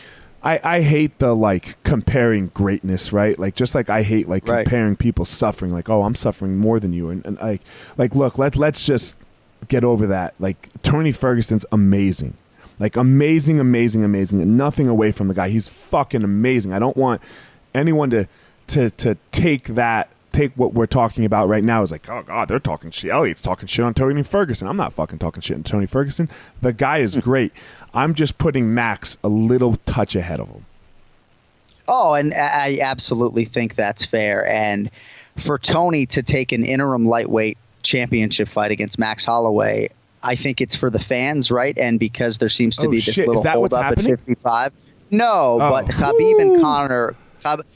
I, I hate the like comparing greatness, right? Like just like I hate like Right. comparing people suffering, like oh I'm suffering more than you, and, and like like look let let's just get over that. Like Tony Ferguson's amazing, like amazing, amazing, amazing, and nothing away from the guy. He's fucking amazing. I don't want anyone to to to take that take what we're talking about right now. Is like oh god they're talking shit. Eliot's talking shit on Tony Ferguson. I'm not fucking talking shit on Tony Ferguson. The guy is hmm. great. I'm just putting Max a little touch ahead of him. Oh, and I absolutely think that's fair. And for Tony to take an interim lightweight championship fight against Max Holloway, I think it's for the fans, right? And because there seems to Oh, be this shit. Little hold up happening? at 55. No, Oh. but Khabib and Conor.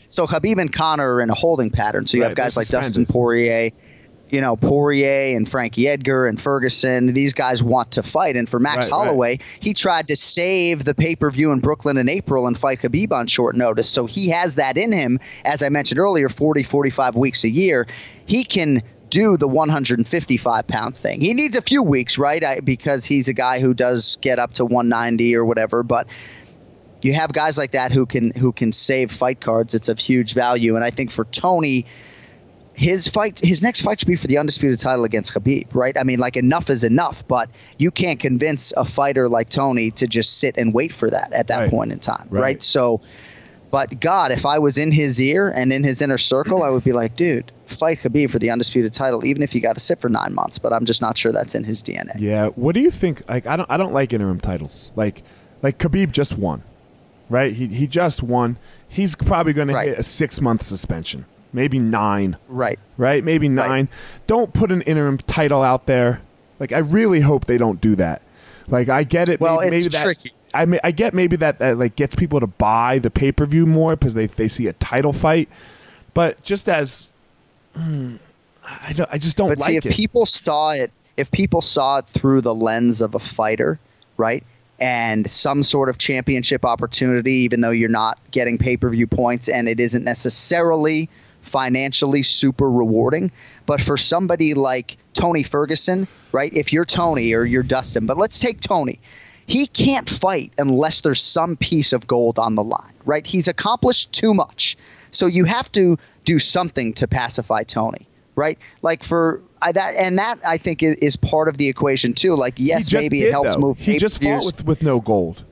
So Khabib and Conor are in a holding pattern. So you Right, have guys like Dustin suspended. Poirier, you know Poirier and Frankie Edgar and Ferguson. These guys want to fight, and for Max Right, right. Holloway, he tried to save the pay per view in Brooklyn in April and fight Khabib on short notice. So he has that in him. As I mentioned earlier, 40, 45 weeks a year. He can do the 155 pound thing. He needs a few weeks, right? I, because he's a guy who does get up to 190 or whatever, but you have guys like that who can who can save fight cards. It's of huge value, and I think for Tony, his fight, his next fight should be for the undisputed title against Khabib, right? I mean, like enough is enough, but you can't convince a fighter like Tony to just sit and wait for that at that Right. point in time, Right. right? So, but God, if I was in his ear and in his inner circle, I would be like, dude, fight Khabib for the undisputed title, even if you got to sit for nine months. But I'm just not sure that's in his DNA. Yeah. What do you think? Like, I don't. I don't like interim titles. Like, like Khabib just won, right? He he just won. He's probably going Right. to hit a six month suspension, maybe nine, Right. right? Maybe nine. Don't put an interim title out there. Like, I really hope they don't do that. Like, I get it. Well, maybe, it's maybe that, tricky. I mean, I get maybe that, that like gets people to buy the pay per view more because they they see a title fight, but just as. mm, I don't. I just don't But like see, if it. people saw it, if people saw it through the lens of a fighter, right, and some sort of championship opportunity, even though you're not getting pay per view points, and it isn't necessarily financially super rewarding. But for somebody like Tony Ferguson, right? If you're Tony or you're Dustin, but let's take Tony. He can't fight unless there's some piece of gold on the line, right? He's accomplished too much. So you have to do something to pacify Tony, right? Like for I, that, and that I think is, is part of the equation too. Like, yes, maybe did, it helps though. move. He just fought with, with no gold.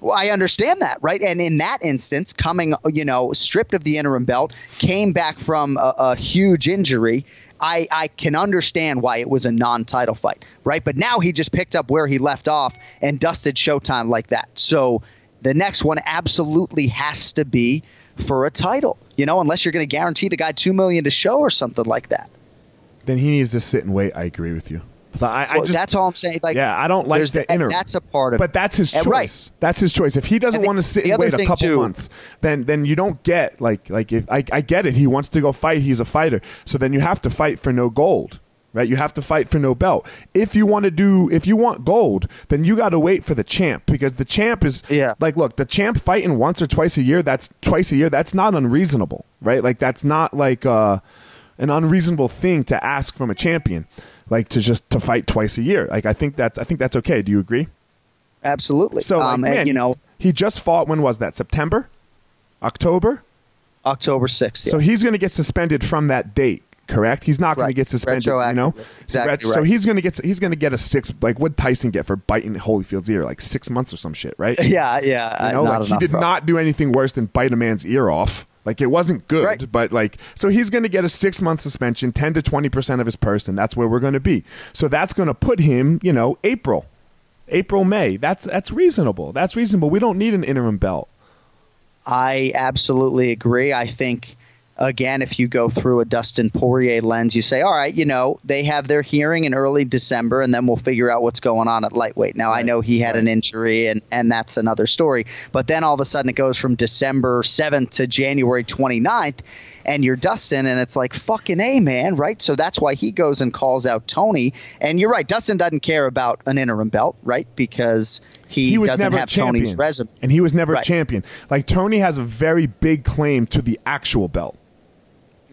Well, I understand that, right? And in that instance, coming, you know, stripped of the interim belt, came back from a, a huge injury. I, I can understand why it was a non-title fight, right? But now he just picked up where he left off and dusted Showtime like that. So the next one absolutely has to be for a title, you know, unless you're going to guarantee the guy two million to show or something like that. Then he needs to sit and wait. I agree with you. So I, I Well, just, that's all I'm saying. Like, yeah, I don't like the the- interim. That's a part of it. But that's his choice. right. That's his choice. If he doesn't the- want to sit and wait a couple too- months, then then you don't get like like if I, I get it. He wants to go fight. He's a fighter. So then you have to fight for no gold. Right, you have to fight for no belt. If you want to do, if you want gold, then you got to wait for the champ because the champ is, Yeah. like, look, the champ fighting once or twice a year. That's twice a year. That's not unreasonable, right? Like, that's not like uh, an unreasonable thing to ask from a champion, like to just to fight twice a year. Like, I think that's, I think that's okay. Do you agree? absolutely. So, like, um, man, and, you know, he just fought. When was that? September, October. October sixth. So he's going to get suspended from that date. Correct. He's not going to get suspended. You know, Exactly Ret- So he's going to get he's going to get a six. Like what Tyson get for biting Holyfield's ear? Like six months or some shit, right? Yeah, yeah, yeah. know, like he did not do anything worse than bite a man's ear off. Like it wasn't good, Right. but like so he's going to get a six month suspension, ten to twenty percent of his purse, and That's where we're going to be. So that's going to put him, you know, April, April, May. That's that's reasonable. That's reasonable. We don't need an interim belt. I absolutely agree. I think again, if you go through a Dustin Poirier lens, you say, all right, you know, they have their hearing in early December, and then we'll figure out what's going on at lightweight. Now, I know he had an injury, and, and that's another story. But then all of a sudden, it goes from December 7th to January 29th, and you're Dustin, and it's like, fucking A, man, right? So that's why he goes and calls out Tony. And you're right, Dustin doesn't care about an interim belt, right? Because he, he was doesn't never have champion. Tony's resume. and he was never Right. a champion. Like Tony has a very big claim to the actual belt.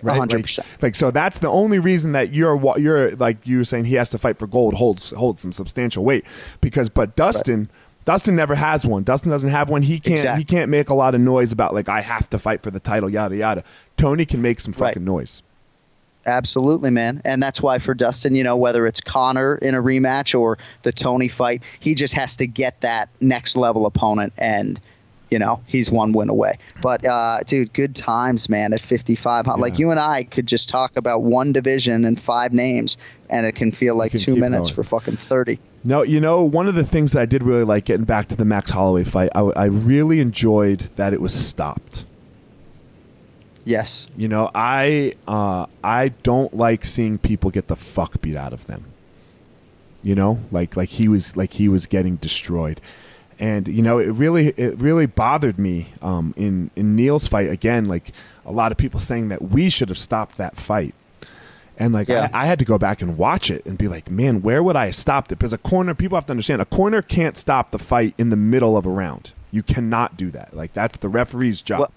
Right? 100%. Like, like, so that's the only reason that you're you're like you were saying he has to fight for gold holds holds some substantial weight because but Dustin Dustin never has one. Dustin doesn't have one. He can't Exactly. he can't make a lot of noise about like I have to fight for the title yada yada. Tony can make some Right. fucking noise. Absolutely, man. And that's why for Dustin, you know, whether it's Conor in a rematch or the Tony fight, he just has to get that next level opponent and you know, he's one win away. But uh, dude, good times, man, at 55. Like you and I could just talk about one division and five names and it can feel like can 2 minutes going. for fucking 30. No, you know, one of the things that I did really like getting back to the Max Holloway fight, I, I really enjoyed that it was stopped. Yes. You know, I uh, I don't like seeing people get the fuck beat out of them. You know, like like he was like he was getting destroyed, and you know it really it really bothered me um, in in Neil's fight again. Like a lot of people saying that we should have stopped that fight, and like Yeah. I, I had to go back and watch it and be like, man, where would I have stopped it? Because a corner, people have to understand, a corner can't stop the fight in the middle of a round. You cannot do that. Like that's the referee's job. Well,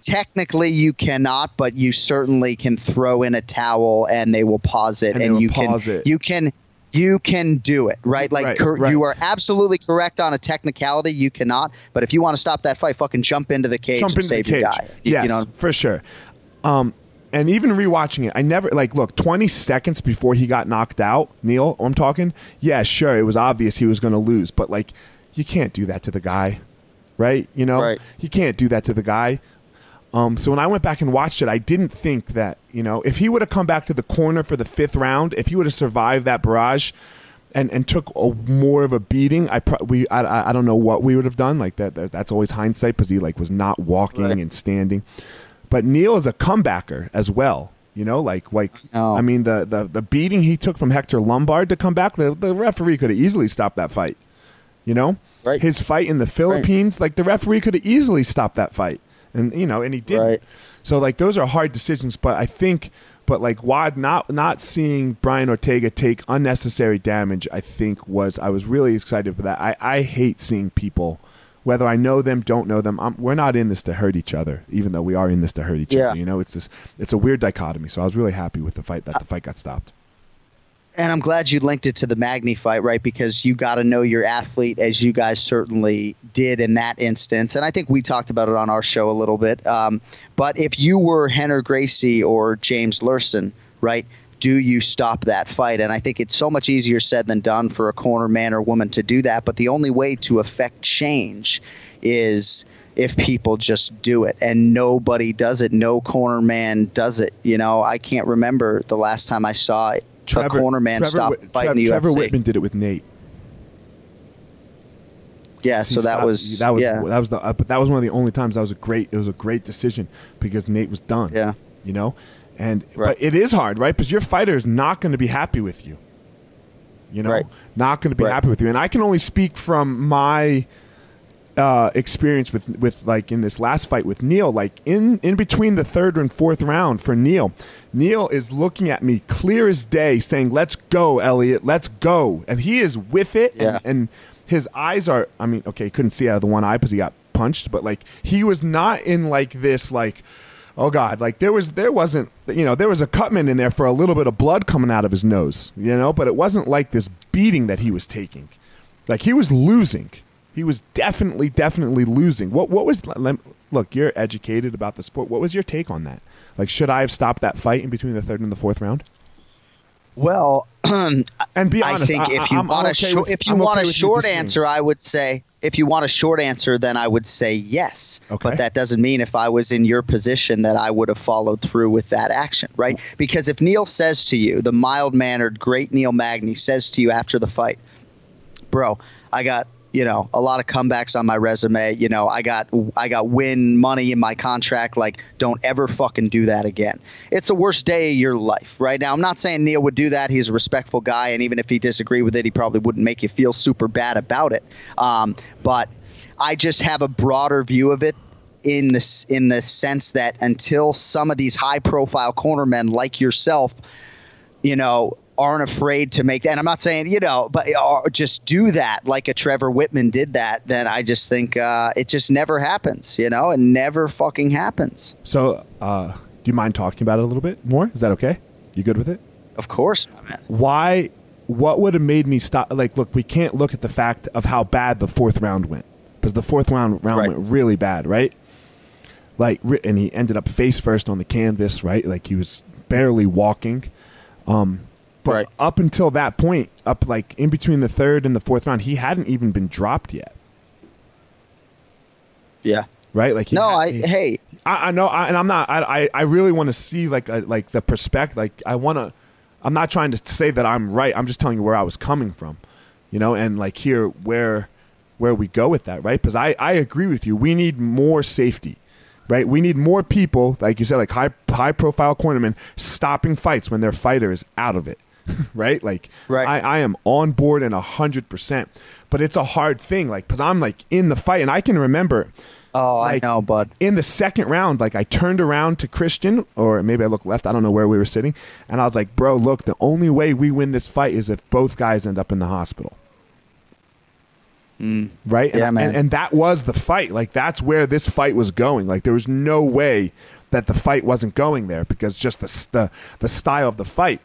technically you cannot, but you certainly can throw in a towel and they will pause it And and, you pause can it. you can you can do it, right? Like Right, cor- right. you are absolutely correct on a technicality. You cannot, but if you want to stop that fight, fucking jump into the cage jump and into the save cage. your guy. You- yes, you know, for sure. Um, and even rewatching it, I never like look twenty seconds before he got knocked out. Neil, I'm talking. Yeah, sure, it was obvious he was going to lose, but like, you can't do that to the guy, right? You know, Right. you can't do that to the guy. Um, so when I went back and watched it, I didn't think that you know if he would have come back to the corner for the fifth round, if he would have survived that barrage, and and took a, more of a beating, I pro- we I, I don't know what we would have done. Like that, that that's always hindsight because he like was not walking Right. and standing. But Neil is a comebacker as well. You know, like like Oh. I mean the, the the beating he took from Hector Lombard to come back, the, the referee could have easily stopped that fight. You know, Right. his fight in the Philippines, like the referee could have easily stopped that fight, and you know, and he didn't. Right. So like those are hard decisions, but I think, but like why not not seeing Brian Ortega take unnecessary damage, I think was I was really excited for that. I I hate seeing people Whether I know them, don't know them, I'm, we're not in this to hurt each other. Even though we are in this to hurt each Yeah. other, you know, it's this. It's a weird dichotomy. So I was really happy with the fight that the fight got stopped. And I'm glad you linked it to the Magny fight, right? Because you got to know your athlete, as you guys certainly did in that instance. And I think we talked about it on our show a little bit. Um, but if you were Rener Gracie or James Luhrsen, right? Do you stop that fight? And I think it's so much easier said than done for a corner man or woman to do that. But the only way to affect change is if people just do it and nobody does it no corner man does it you know i can't remember the last time i saw a corner man Trevor, stop Whit- fighting the Trevor UFC. Wittman did it with Nate. yeah so that stopped- was that was yeah that was the uh, but that was one of the only times that was a great it was a great decision because Nate was done. Yeah. you know, and Right. but it is hard, right? Because your fighter is not going to be happy with you. You know, Right. not going to be Right. happy with you, and I can only speak from my uh, experience with with like in this last fight with Neil. Like in in between the third and fourth round for Neil, Neil is looking at me clear as day, saying, "Let's go, Eliot, let's go," and he is with it, and- and his eyes are i mean okay he couldn't see out of the one eye because he got punched but like he was not in like this like oh god. Like there was there wasn't you know there was a cutman in there for a little bit of blood coming out of his nose you know but it wasn't like this beating that he was taking. Like he was losing he was definitely definitely losing. What what was look you're educated about the sport. What was your take on that? Like should i have stopped that fight in between the third and the fourth round? Well and be honest, i think I- if you I'm- I'm want a okay short with- if you I'm want okay a short answer i would say if you want a short answer then i would say yes. Okay. but that doesn't mean if i was in your position that i would have followed through with that action right? Because if neil says to you the mild mannered great neil magny says to you after the fight bro, I got you know a lot of comebacks on my resume. You know, I got I got win money in my contract. Like, don't ever fucking do that again. It's the worst day of your life, right now. I'm not saying Neil would do that. He's a respectful guy, and even if he disagreed with it, he probably wouldn't make you feel super bad about it. Um, but I just have a broader view of it in this in the sense that until some of these high profile cornermen like yourself you know, aren't afraid to make that. And I'm not saying, you know, but or just do that like a Trevor Wittman did that, then I just think uh, it just never happens, you know, it never fucking happens. so uh do you mind talking about it a little bit more is that okay you good with it Of course, my man. why what would have made me stop like look we can't look at the fact of how bad the fourth round went because the fourth round round Right. went really bad right like and he ended up face first on the canvas right like he was barely walking um but Right. up until that point up like in between the third and the fourth round he hadn't even been dropped yet Yeah. right like No, had- I he- hey, I, I know, I, and I'm not. I, I, I really want to see like a, like the perspective. Like I want to. I'm not trying to say that I'm right. I'm just telling you where I was coming from, you know, and like here where where we go with that, right? Because I I agree with you. We need more safety, right? We need more people, like you said, like high high profile cornermen stopping fights when their fighter is out of it. right like Right. I, I am on board and a hundred percent but it's a hard thing like because i'm like in the fight and i can remember oh, like, I know, bud. in the second round, like I turned around to Christian, or maybe I looked left. I don't know where we were sitting, and I was like, "Bro, look, the only way we win this fight is if both guys end up in the hospital." Right? Mm. Yeah, and, man. And, and that was the fight. Like that's where this fight was going. Like there was no way that the fight wasn't going there because just the the the style of the fight.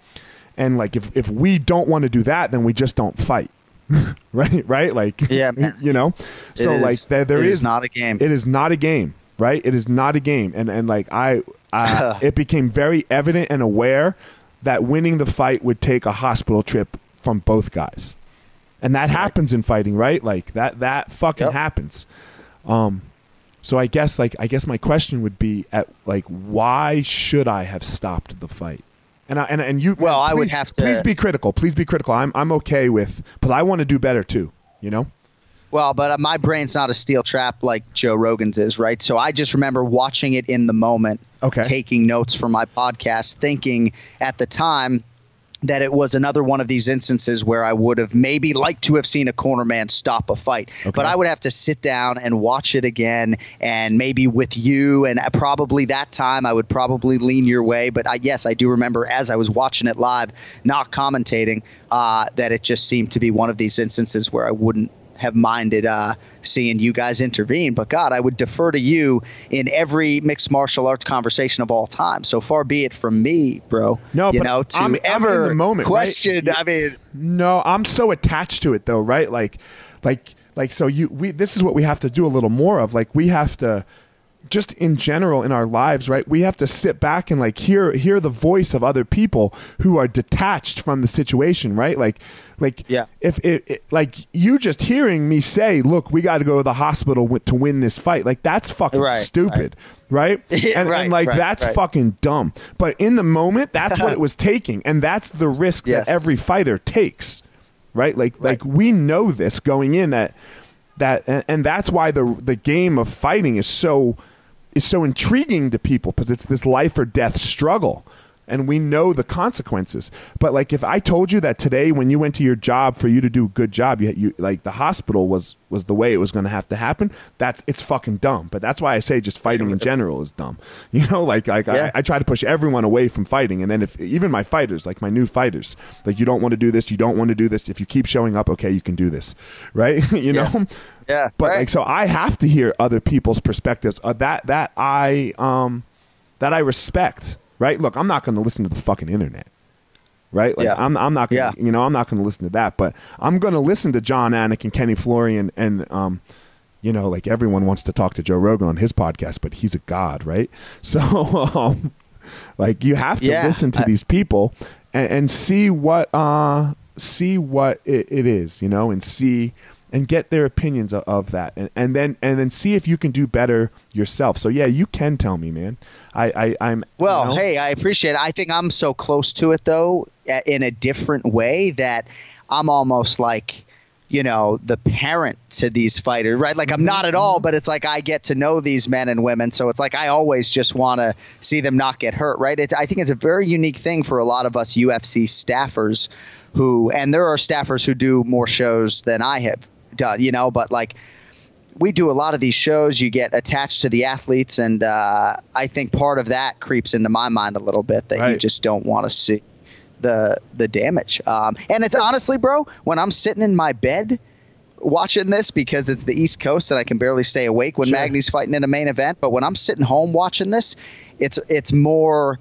And like if if we don't want to do that, then we just don't fight. right? Right? Like Yeah, man. you know. So is- like there there it is is not a game. it is not a game, right? It is not a game, and and like I, I it became very evident and aware that winning the fight would take a hospital trip from both guys, and that happens in fighting, right? Like that that fucking Yep. happens. Um, so I guess like I guess my question would be at like why should I have stopped the fight? And I, and and you Well, I would have to- please be critical. Please be critical. I'm I'm okay with because I want to do better too. You know. Well, but uh, my brain's not a steel trap like Joe Rogan's is, right? So I just remember watching it in the moment, Okay. taking notes for my podcast, thinking at the time that it was another one of these instances where I would have maybe liked to have seen a corner man stop a fight. Okay. But I would have to sit down and watch it again and maybe with you and probably that time I would probably lean your way. But I, yes, I do remember as I was watching it live, not commentating, uh, that it just seemed to be one of these instances where I wouldn't have minded uh, seeing you guys intervene. But God, I would defer to you in every mixed martial arts conversation of all time. So far be it from me, bro. No, you but know, to I'm- I'm ever in the moment, right? question. I mean, No, I'm so attached to it though, right? Like, like, like. So you, we. This is what we have to do a little more of. Like, we have to, just in general in our lives, right? We have to sit back and like hear hear the voice of other people who are detached from the situation, right? Like, like, Yeah. If it, it like you just hearing me say, "Look, we got to go to the hospital to win this fight," like that's fucking Right, stupid, right? Yeah, and, right, and like right, that's right. fucking dumb. But in the moment, that's what it was taking, and that's the risk Yes. that every fighter takes right like like we know this going in that that and, and that's why the the game of fighting is so is so intriguing to people because it's this life or death struggle and we know the consequences. But like if i told you that today when you went to your job for you to do a good job you, you like the hospital was was the way it was going to have to happen that's it's fucking dumb. But that's why i say just fighting in general is dumb. You know like like Yeah. I, I try to push everyone away from fighting. And then if even my fighters like my new fighters like you don't want to do this you don't want to do this. If you keep showing up okay you can do this. Right? You know? Yeah, but right. like so i have to hear other people's perspectives. Uh, that that i um that i respect right look i'm not going to listen to the fucking internet right like Yeah. i'm, I'm not gonna, Yeah. you know i'm not going to listen to that but i'm going to listen to jon anik and kenny florian and um you know like everyone wants to talk to joe rogan on his podcast but he's a god right so um like you have to Yeah, listen to I- these people and, and see what uh see what it, it is you know and see and get their opinions of, of that and, and then and then see if you can do better yourself so yeah you can tell me man i, I i'm Well, you know, hey, I appreciate it. I think I'm so close to it though, in a different way that I'm almost like, you know, the parent to these fighters, right? Like I'm mm-hmm, not at all, mm-hmm. but it's like I get to know these men and women, so it's like I always just want to see them not get hurt, right? It's, I think it's a very unique thing for a lot of us UFC staffers who, and there are staffers who do more shows than I have done, you know, but like we do a lot of these shows. You get attached to the athletes, and uh, I think part of that creeps into my mind a little bit that you just don't want to see the the damage. Um, and it's honestly, bro, when I'm sitting in my bed watching this because it's the East Coast and I can barely stay awake when Sure. Magny's fighting in a main event. But when I'm sitting home watching this, it's it's more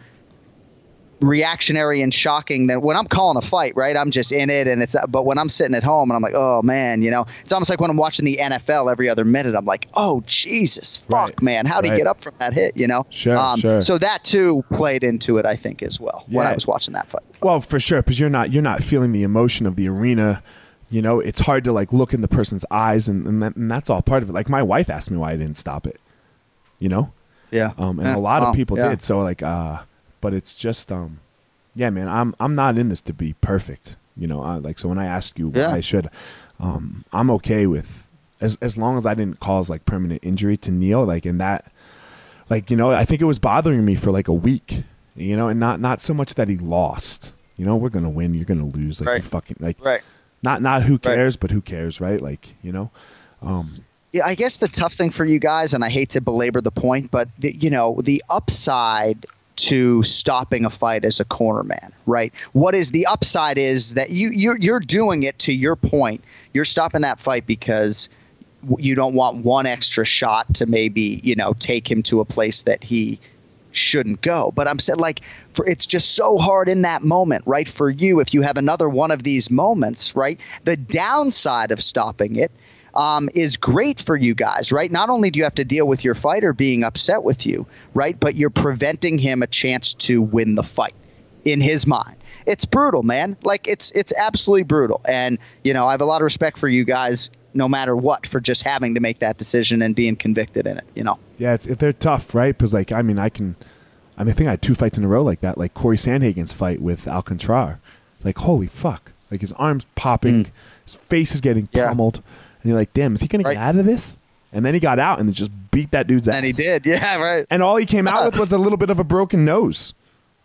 reactionary and shocking than when I'm calling a fight, right? I'm just in it and it's but when I'm sitting at home and I'm like, "Oh man, you know, it's almost like when I'm watching the NFL every other minute, I'm like, "Oh Jesus, fuck, Right. man, how he Right. get up from that hit?" You know? Um, Sure, sure. So that too played into it, I think, as well when I was watching that fight. well for sure because you're not you're not feeling the emotion of the arena you know it's hard to like look in the person's eyes and, and, that, and that's all part of it like my wife asked me why i didn't stop it you know Yeah. um, and Yeah. a lot Oh, of people yeah. did. So like, uh, but it's just, um, yeah, man, I'm I'm not in this to be perfect, you know. Uh, like, so when I ask you, Yeah. why I should, um, I'm okay with as as long as I didn't cause like permanent injury to Neil, like in that, like you know, I think it was bothering me for like a week, you know, and not not so much that he lost. You know, we're gonna win, you're gonna lose, like you Right. fucking like Right. not not who Right. cares, but who cares, right? Like you know, um, Yeah, I guess the tough thing for you guys, and I hate to belabor the point, but the, you know the upside to stopping a fight as a corner man, right? What is the upside is that you you're, you're doing it to your point. You're stopping that fight because you don't want one extra shot to maybe you know take him to a place that he shouldn't go. But I'm saying like for it's just so hard in that moment, right? For you, if you have another one of these moments, right? The downside of stopping it um, is great for you guys, right? Not only do you have to deal with your fighter being upset with you, right? But you're preventing him a chance to win the fight in his mind. It's brutal, man. Like it's it's absolutely brutal. And you know, I have a lot of respect for you guys, no matter what, for just having to make that decision and being convicted in it. You know. Yeah, it's, they're tough, right? Because like, I mean, I can, I mean, I think I had two fights in a row like that, like Cory Sandhagen's fight with Alcantara. Like, holy fuck! Like his arms popping, his face is getting Mm. Yeah. pummeled, and you're like, damn, is he gonna Right. get out of this? And then he got out and just beat that dude's ass. And he did, yeah, right. And all he came out with was a little bit of a broken nose.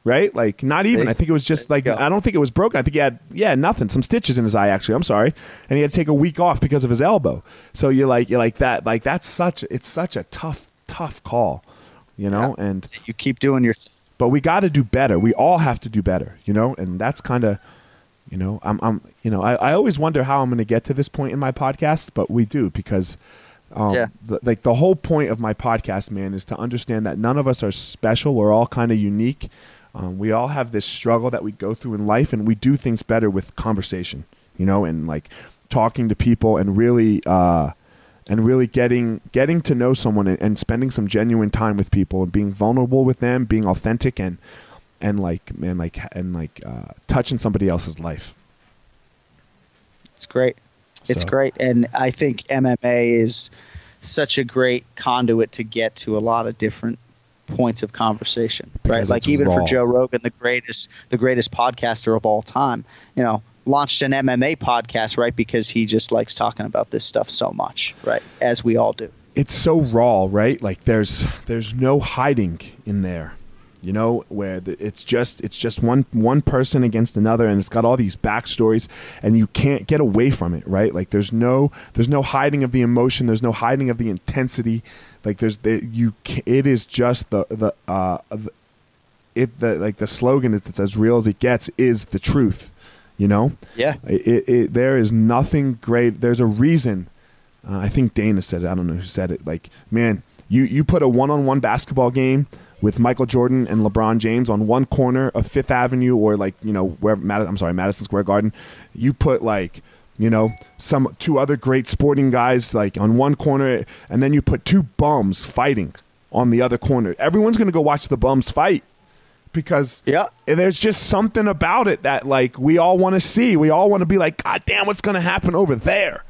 Right? Like not even. I think it was just like. I don't think it was broken. I think he had yeah, nothing. Some stitches in his eye actually. I'm sorry. And he had to take a week off because of his elbow. So you're like you're like that like that's such it's such a tough tough call. You know? Yeah. And You keep doing your but we got to do better. We all have to do better, you know? And that's kind of You know, I'm, I'm, you know, I, I always wonder how I'm going to get to this point in my podcast, but we do because, um, Yeah. the, like the whole point of my podcast, man, is to understand that none of us are special. We're all kind of unique. Um, we all have this struggle that we go through in life, and we do things better with conversation, you know, and like talking to people and really, uh, and really getting getting to know someone and, and spending some genuine time with people and being vulnerable with them, being authentic and and like and like and like uh, touching somebody else's life. It's great. It's great, and I think MMA is such a great conduit to get to a lot of different points of conversation, right? Like even for. Joe Rogan, the greatest, the greatest podcaster of all time, you know, launched an MMA podcast, right? Because he just likes talking about this stuff so much, right? As we all do. it's so raw, right? Like there's there's no hiding in there, you know, where the, it's just it's just one one person against another, and it's got all these backstories, and you can't get away from it, right? Like there's no there's no hiding of the emotion, there's no hiding of the intensity, like there's the, you it is just the the uh the, it the like the slogan is it's as real as it gets is the truth, you know. Yeah. It, it, it, there is nothing great. There's a reason. Uh, I think Dana said it. I don't know who said it. Like, man, you, you put a one on one basketball game with Michael Jordan and LeBron James on one corner of Fifth Avenue or like, you know, where Mad- I'm sorry, Madison Square Garden. You put like, you know, some two other great sporting guys like on one corner, and then you put two bums fighting on the other corner. Everyone's gonna go watch the bums fight because Yeah. there's just something about it that like we all want to see. We all want to be like, God damn, what's gonna happen over there?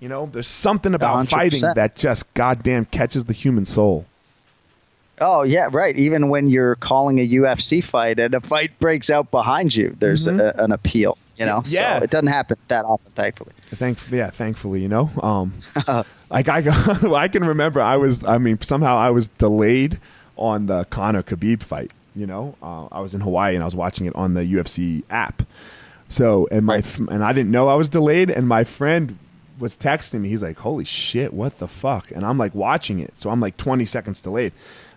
You know, there's something about 100%. fighting that just goddamn catches the human soul. Oh yeah, right. Even when you're calling a UFC fight and a fight breaks out behind you, there's a, an appeal. You know, Yeah. so it doesn't happen that often, thankfully. Thank, yeah, thankfully, you know, um, like I, I can remember I was, I mean, somehow I was delayed on the Conor Khabib fight. You know, uh, I was in Hawaii and I was watching it on the UFC app. So, and my, Right. and I didn't know I was delayed, and my friend was texting me. He's like, "Holy shit, what the fuck?" And I'm like watching it, so I'm like 20 seconds delayed.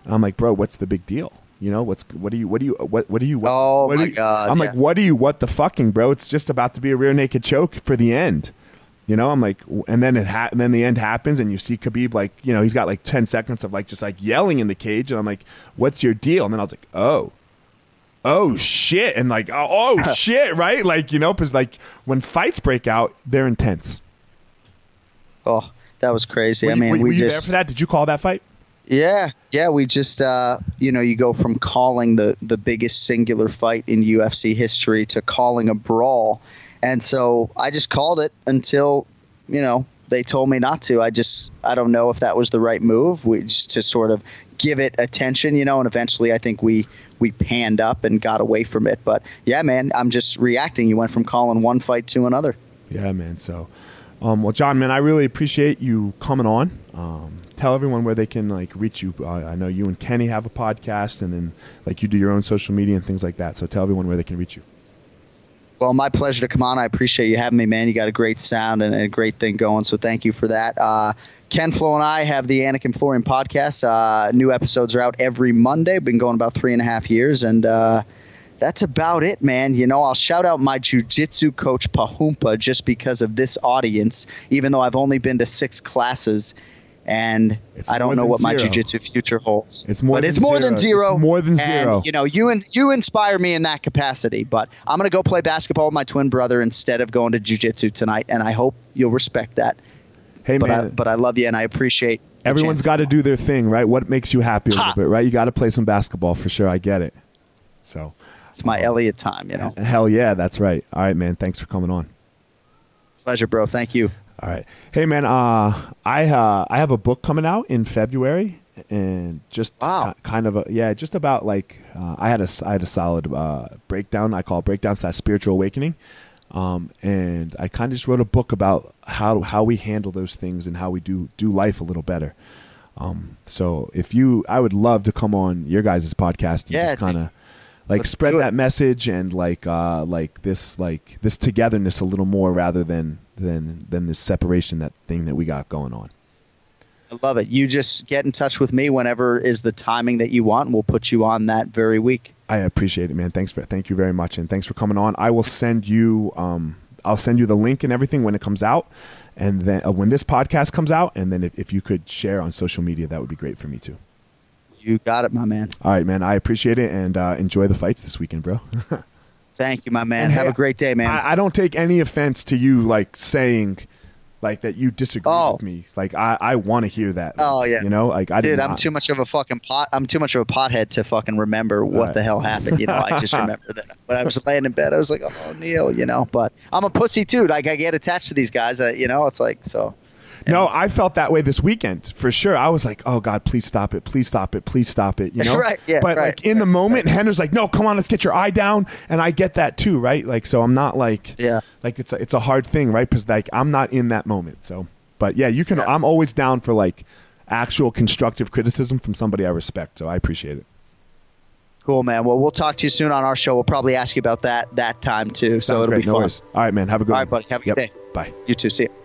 And I'm like, "Bro, what's the big deal?" You know, what's what do you what do you what what do you what, Oh, what my you- God, I'm yeah. like, what do you what the fucking bro? It's just about to be a rear naked choke for the end. You know, I'm like, and then it ha- and then the end happens, and you see Khabib like, you know, he's got like ten seconds of like just like yelling in the cage, and I'm like, what's your deal? And then I was like, oh, oh shit, and like, oh, oh shit, right? Like, you know, because like when fights break out, they're intense. Oh, that was crazy. Were I you- mean, were, we were just there for that? Did you call that fight? Yeah, yeah, we just uh, you know, you go from calling the the biggest singular fight in UFC history to calling a brawl. And so I just called it until, you know, they told me not to. I just I don't know if that was the right move. Just to sort of give it attention, you know, and eventually I think we we panned up and got away from it. But yeah, man, I'm just reacting. You went from calling one fight to another. Yeah, man. So, um, well, Jon, man, I really appreciate you coming on. Um, tell everyone where they can like reach you. Uh, I know you and Kenny have a podcast, and then like you do your own social media and things like that. So tell everyone where they can reach you. Well, my pleasure to come on. I appreciate you having me, man. You got a great sound and a great thing going, so thank you for that. Uh, Ken Flo and I have the Anik and Florian podcast. Uh, new episodes are out every Monday. Been going about three and a half years, and uh, that's about it, man. You know, I'll shout out my jujitsu coach Pahumpa just because of this audience, even though I've only been to six classes. And It's I don't know what my zero. jujitsu future holds. It's more but than it's more than zero. zero. It's more than And, zero. you know, you and you inspire me in that capacity. But I'm gonna go play basketball with my twin brother instead of going to jujitsu tonight, and I hope you'll respect that. Hey, But man. I, but I love you, and I appreciate. Everyone's got to do their thing, right? What makes you happy a Ha! little bit, right? You got to play some basketball for sure. I get it. So, It's my um, Eliot time, you know. hell yeah, that's right. All right, man. Thanks for coming on. Pleasure, bro. Thank you. All right. Hey, man. Uh, I uh, I have a book coming out in February, and just Wow. ki- kind of a yeah, just about like uh, I had a I had a solid uh, breakdown. I call it breakdowns that spiritual awakening, um, and I kind of just wrote a book about how how we handle those things and how we do do life a little better. Um, so if you, I would love to come on your guys' podcast and Yeah, just kind of like let's spread that message and like uh like this like this togetherness a little more rather than than than this separation that thing that we got going on. I love it. You just get in touch with me whenever is the timing that you want, and we'll put you on that very week. I appreciate it, man. Thanks for thank you very much, and thanks for coming on. I will send you um, I'll send you the link and everything when it comes out, and then uh, when this podcast comes out, and then if, if you could share on social media, that would be great for me too. You got it, my man. All right, man. I appreciate it, and uh, enjoy the fights this weekend, bro. Thank you, my man. And Have hey, a great day, man. I, I don't take any offense to you like saying like that you disagree oh. with me. Like I, I want to hear that. Oh yeah, you know, like I dude, I'm too much of a fucking pot. I'm too much of a pothead to fucking remember what right. the hell happened. You know, I just remember that when I was laying in bed, I was like, oh Neil, you know. But I'm a pussy too. Like I get attached to these guys. Uh, you know, it's like so. No, I felt that way this weekend for sure. I was like, "Oh God, please stop it! Please stop it! Please stop it!" You know, right? Yeah. But right, like in right, the moment, right. Rener's like, "No, come on, let's get your eye down," and I get that too, right? Like, so I'm not like, yeah, like it's a, it's a hard thing, right? Because like I'm not in that moment. So, but yeah, you can. Yeah. I'm always down for like actual constructive criticism from somebody I respect. So I appreciate it. Cool, man. Well, we'll talk to you soon on our show. We'll probably ask you about that that time too. So it'll great. be no fun. Worries. All right, man. Have a good. All right, one. buddy. Have a good yep. day. Bye. You too. See you.